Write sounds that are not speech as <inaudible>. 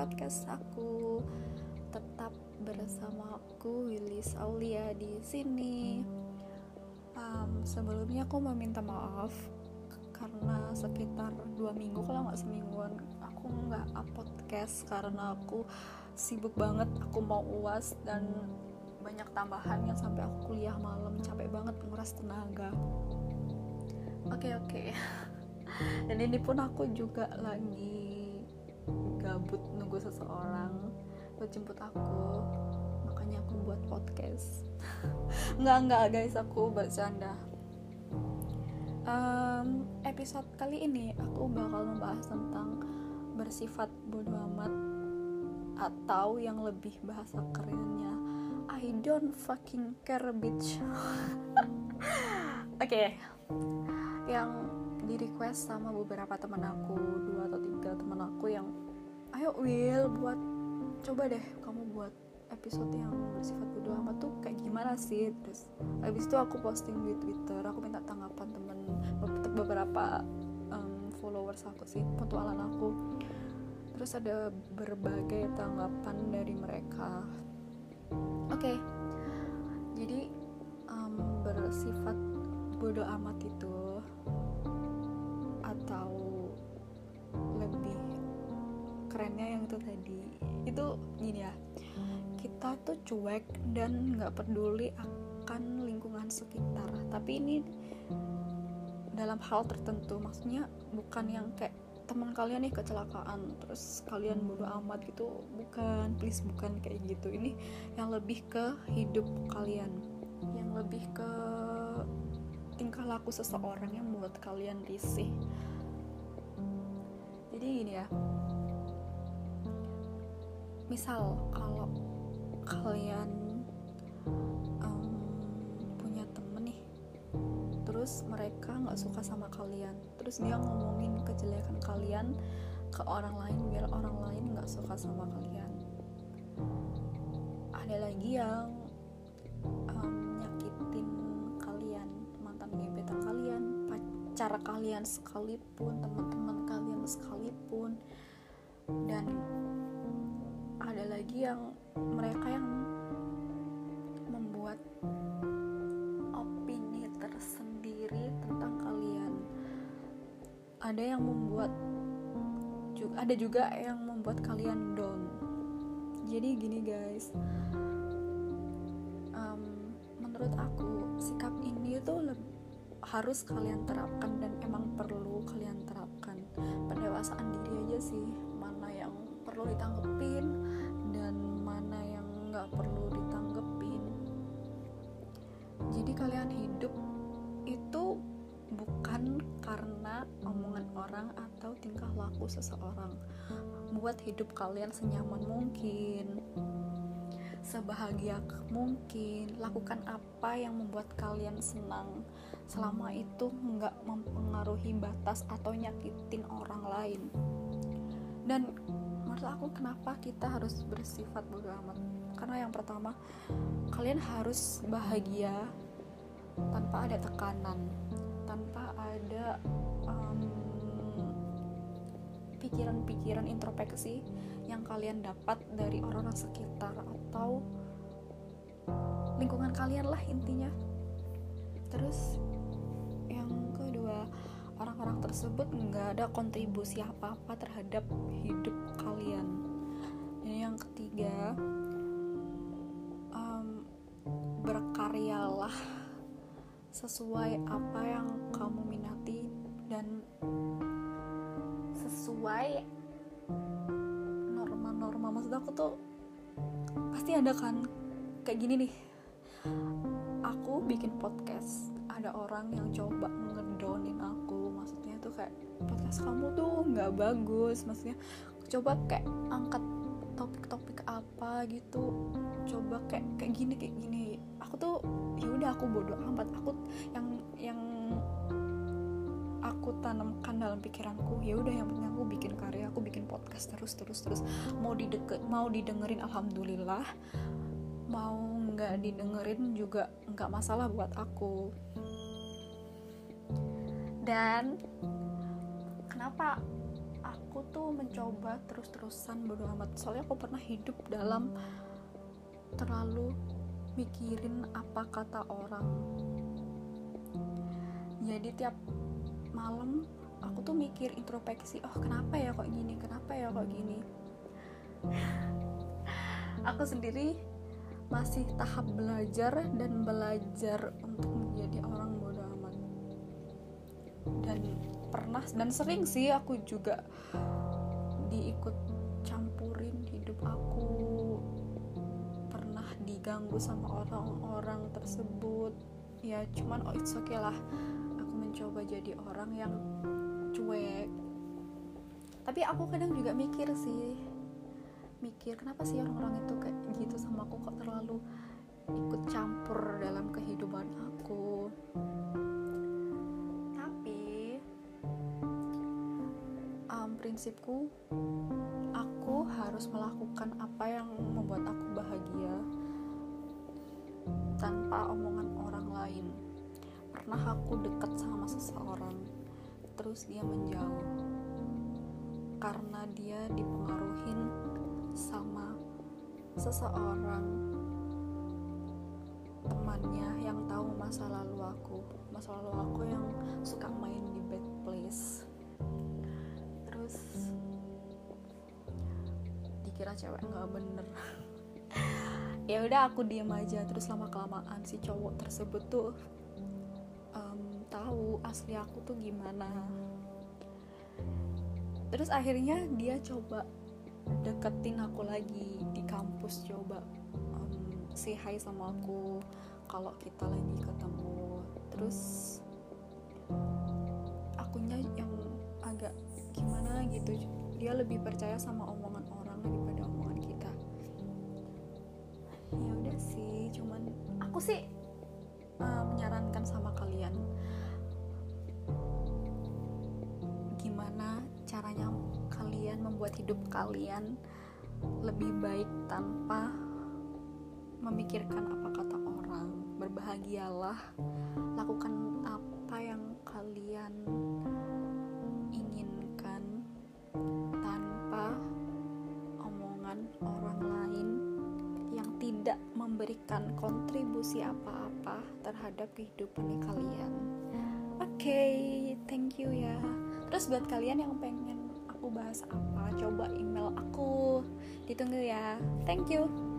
podcast aku. Tetap bersama aku Willis Aulia di sini. Um, sebelumnya aku mau minta maaf karena sekitar dua minggu kalau nggak semingguan aku nggak podcast karena aku sibuk banget aku mau uas dan banyak tambahan yang sampai aku kuliah malam capek banget menguras tenaga oke okay, oke okay. <laughs> dan ini pun aku juga lagi gabut nunggu seseorang buat jemput aku makanya aku buat podcast <laughs> nggak nggak guys aku bercanda um, episode kali ini aku bakal membahas tentang bersifat bodoh amat atau yang lebih bahasa kerennya I don't fucking care bitch <laughs> oke okay. yang di request sama beberapa teman aku dua atau tiga teman aku yang ayo Will buat coba deh kamu buat episode yang bersifat bodoh amat tuh kayak gimana sih terus habis itu aku posting di twitter aku minta tanggapan temen beberapa um, followers aku sih petualan aku terus ada berbagai tanggapan dari mereka oke okay. jadi um, bersifat bodoh amat itu atau kerennya yang itu tadi. Itu gini ya kita tuh cuek dan nggak peduli akan lingkungan sekitar. Tapi ini dalam hal tertentu maksudnya bukan yang kayak teman kalian nih kecelakaan terus kalian bodo amat gitu. Bukan please bukan kayak gitu. Ini yang lebih ke hidup kalian. Yang lebih ke tingkah laku seseorang yang membuat kalian risih. Jadi gini ya misal kalau kalian um, punya temen nih terus mereka nggak suka sama kalian terus dia ngomongin kejelekan kalian ke orang lain biar orang lain nggak suka sama kalian. Ada lagi yang um, nyakitin kalian mantan gebetan kalian pacar kalian sekalipun teman-teman kalian sekalipun dan ada lagi yang mereka yang membuat opini tersendiri tentang kalian. Ada yang membuat ada juga yang membuat kalian down. Jadi gini guys. Um, menurut aku sikap ini tuh harus kalian terapkan dan emang perlu kalian terapkan. Pendewasaan diri aja sih mana yang perlu ditanggepin perlu ditanggepin. Jadi kalian hidup itu bukan karena omongan orang atau tingkah laku seseorang. Buat hidup kalian senyaman mungkin sebahagia mungkin lakukan apa yang membuat kalian senang. Selama itu nggak mempengaruhi batas atau nyakitin orang lain. Dan menurut aku kenapa kita harus bersifat bodo amat karena yang pertama kalian harus bahagia tanpa ada tekanan tanpa ada pikiran-pikiran um, introspeksi yang kalian dapat dari orang-orang sekitar atau lingkungan kalian lah intinya. Terus yang kedua orang-orang tersebut nggak ada kontribusi apa-apa terhadap hidup kalian. Dan yang ketiga berkaryalah sesuai apa yang kamu minati dan sesuai norma-norma. Maksud aku tuh pasti ada kan? Kayak gini nih. Aku bikin podcast ada orang yang coba ngedownin aku. Maksudnya tuh kayak podcast kamu tuh nggak bagus. Maksudnya coba kayak angkat topik-topik apa gitu. Coba kayak kayak gini kayak gini aku tuh ya udah aku bodoh amat. Aku yang yang aku tanamkan dalam pikiranku ya udah yang penting aku bikin karya aku bikin podcast terus terus terus. Mau dideket mau didengerin alhamdulillah. Mau nggak didengerin juga nggak masalah buat aku. Dan kenapa aku tuh mencoba terus-terusan bodo amat? Soalnya aku pernah hidup dalam terlalu mikirin apa kata orang. Jadi tiap malam aku tuh mikir introspeksi oh kenapa ya kok gini? Kenapa ya kok gini? <laughs> Aku sendiri masih tahap belajar dan belajar untuk menjadi orang bodoh amat. Dan pernah dan sering sih aku juga diikut campurin hidup aku diganggu sama orang-orang tersebut. Ya cuman oh it's okay lah. Aku mencoba jadi orang yang cuek. Tapi aku kadang juga mikir sih. Mikir kenapa sih orang-orang itu kayak gitu sama aku? Kok terlalu ikut campur dalam kehidupan aku? Tapi um, prinsipku aku harus melakukan apa yang membuat aku bahagia tanpa omongan orang lain. Pernah aku dekat sama seseorang terus dia menjauh. Karena dia dipengaruhin sama seseorang. Temannya yang tahu masa lalu aku masa lalu aku yang suka main di bad place. Terus dikira cewek nggak bener <laughs> ya udah aku diem aja. Terus lama kelamaan si cowok tersebut tuh um, tahu asli aku tuh gimana. Terus akhirnya dia coba deketin aku lagi di kampus coba um, say hi sama aku kalau kita lagi ketemu. Terus akunya yang agak gimana gitu dia lebih percaya sama omongan orang daripada omongan sih uh, menyarankan sama kalian gimana caranya kalian membuat hidup kalian lebih baik tanpa memikirkan apa kata orang. Berbahagialah, lakukan apa memberikan kontribusi apa-apa terhadap kehidupan kalian. Oke, okay, thank you ya. Terus buat kalian yang pengen aku bahas apa, coba email aku. Ditunggu ya. Thank you.